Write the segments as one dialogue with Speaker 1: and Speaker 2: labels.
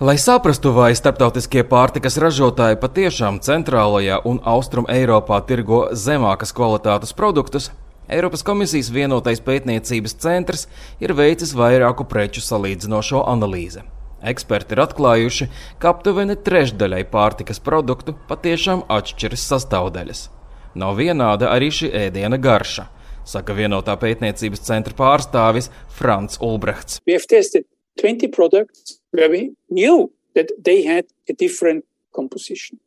Speaker 1: Lai saprastu, vai starptautiskie pārtikas ražotāji patiešām centrālajā un austrum Eiropā tirgo zemākas kvalitātes produktus, Eiropas komisijas vienotais pētniecības centrs ir veicis vairāku preču salīdzinošo analīzi. Eksperti ir atklājuši, ka aptuveni trešdaļai pārtikas produktu patiešām atšķiras sastāvdaļas. Nav vienāda arī šī ēdiena garša, saka vienotā pētniecības centra pārstāvis Frants Ulbrechts. 20 products where we knew that they had a different composition.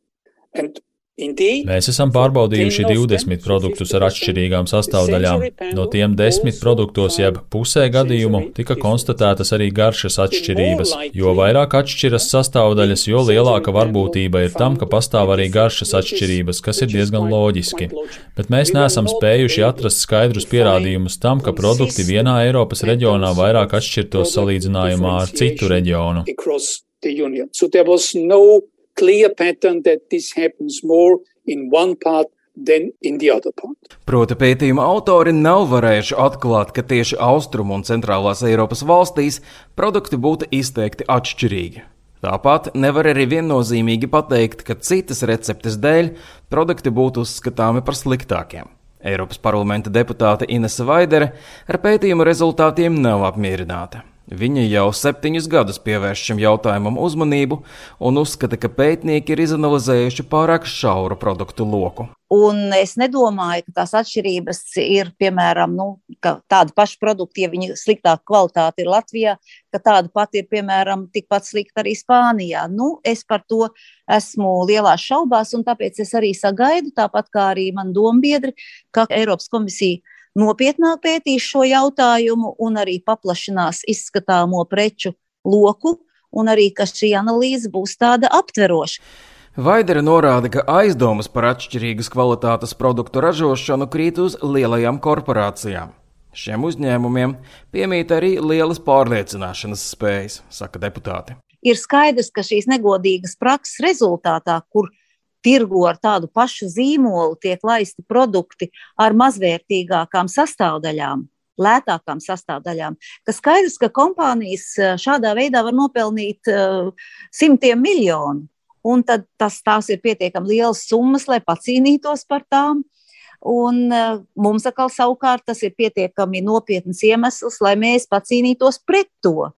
Speaker 1: And
Speaker 2: Mēs esam pārbaudījuši 20 produktus ar atšķirīgām sastāvdaļām. No tiem 10 produktos, jeb pusē gadījumu, tika konstatētas arī garšas atšķirības. Jo vairāk atšķiras sastāvdaļas, jo lielāka varbūtība ir tam, ka pastāv arī garšas atšķirības, kas ir diezgan loģiski. Bet mēs neesam spējuši atrast skaidrus pierādījumus tam, ka produkti vienā Eiropas reģionā vairāk atšķirtos salīdzinājumā ar citu reģionu. So there was no clear pattern that this happens more in one part
Speaker 1: Proti pētījuma autori nav varējuši atklāt, ka tieši austrumu un centrālās Eiropas valstīs produkti būtu izteikti atšķirīgi. Tāpat nevar arī viennozīmīgi pateikt, ka citas receptes dēļ produkti būtu uzskatāmi par sliktākiem. Eiropas parlamenta deputāte Inese Vaidere ar pētījuma rezultātiem nav apmierināta. Viņa jau septiņus gadus pievērš šim jautājumam uzmanību un uzskata, ka pētnieki ir izanalizējuši pārāk šauru produktu loku.
Speaker 3: Un es nedomāju, ka tās atšķirības ir, piemēram, nu, tāda paša produkta, ja viņa sliktāka kvalitāte ir Latvijā, ka tāda pati ir, piemēram, tikpat slikta arī Spānijā. Nu, es par to esmu lielās šaubās, un tāpēc es arī sagaidu, tāpat kā arī man dombiedri, ka Eiropas komisija nopietnāk pētīs šo jautājumu un arī paplašinās izskatāmo preču loku, un arī, ka šī analīze būs tāda aptveroša.
Speaker 1: Vaidere norāda, ka aizdomas par atšķirīgas kvalitātes produktu ražošanu krīt uz lielajām korporācijām. Šiem uzņēmumiem piemīt arī lielas pārliecināšanas spējas, saka deputāti.
Speaker 3: Ir skaidrs, ka šīs negodīgas prakses rezultātā, kur tirgo ar tādu pašu zīmolu, tiek laisti produkti ar mazvērtīgākām sastāvdaļām. Lētākām sastāvdaļām, ka skaidrs, ka kompānijas eh, šādā veidā var nopelnīt uh, simtiem miljonu. Un tad tas, tās ir pietiekami lielas summas, lai pacīnītos par tām. Un uh, mums atkal savukārt tas ir pietiekami nopietns iemesls, lai mēs pacīnītos pret to.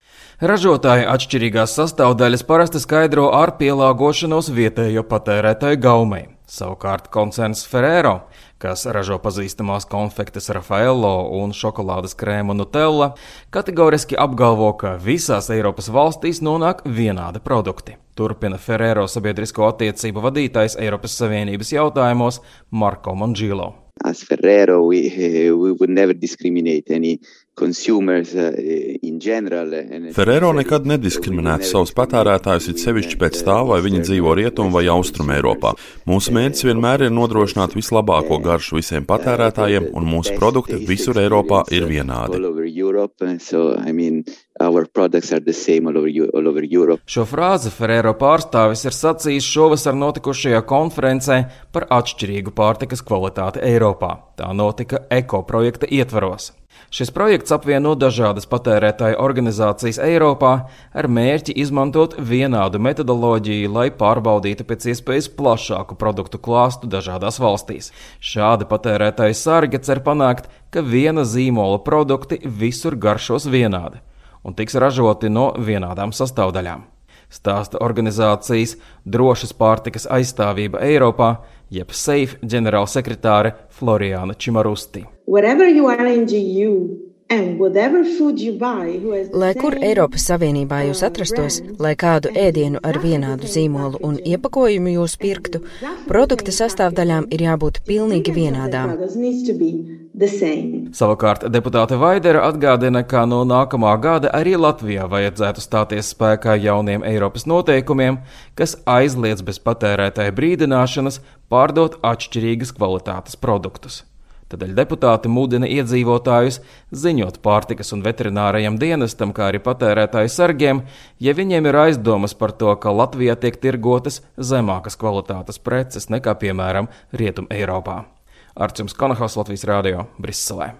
Speaker 1: Ražotāji atšķirīgās sastāvdaļas parasti skaidro ar pielāgošanos vietējo patērētāju gaumei. Savukārt koncerns Ferrero, kas ražo pazīstamās konfektes Rafaello un šokolādes krēmu Nutella, kategoriski apgalvo, ka visās Eiropas valstīs nonāk vienādi produkti. Turpina Ferrero sabiedrisko attiecību vadītājs Eiropas Savienības jautājumos Marko Mangilo.
Speaker 4: As Ferrero, we, we would never discriminate any Uh,
Speaker 5: Ferrero nekad nediskriminētu savus patērētājus, it sevišķi pēc tā, vai viņi dzīvo Rietum vai Austrum Eiropā. Mūsu mērķis vienmēr ir nodrošināt vislabāko garšu visiem patērētājiem, un mūsu produkti visur Eiropā ir vienādi.
Speaker 1: Šo frāzi Ferrero pārstāvis ir sacījis šovasar notikušajā konferencē par atšķirīgu pārtikas kvalitāti Eiropā. Tā notika Eko projekta ietvaros. Šis projekts apvieno dažādas patērētāju organizācijas Eiropā ar mērķi izmantot vienādu metodoloģiju, lai pārbaudītu pēc iespējas plašāku produktu klāstu dažādās valstīs. Šādi patērētāju sargi cer panākt, ka viena zīmola produkti visur garšos vienādi un tiks ražoti no vienādām sastāvdaļām. Stāsta organizācijas Drošas pārtikas aizstāvība Eiropā, jeb SAFE ģenerālsekretāre Floriāna Čimarusti.
Speaker 6: Lai kur Eiropas Savienībā jūs atrastos, lai kādu ēdienu ar vienādu zīmolu un iepakojumu jūs pirktu, produkta sastāvdaļām ir jābūt pilnīgi vienādām.
Speaker 1: Savukārt deputāte Vaidera atgādina, ka no nākamā gada arī Latvijā vajadzētu stāties spēkā jauniem Eiropas noteikumiem, kas aizliedz bez patērētāja brīdināšanas pārdot atšķirīgas kvalitātes produktus. Tādēļ deputāti mudina iedzīvotājus ziņot pārtikas un veterinārajam dienestam, kā arī patērētāju sargiem, ja viņiem ir aizdomas par to, ka Latvijā tiek tirgotas zemākas kvalitātes preces nekā, piemēram, Rietum Eiropā. Arčuns Konahaus Latvijas Rādio Briselē.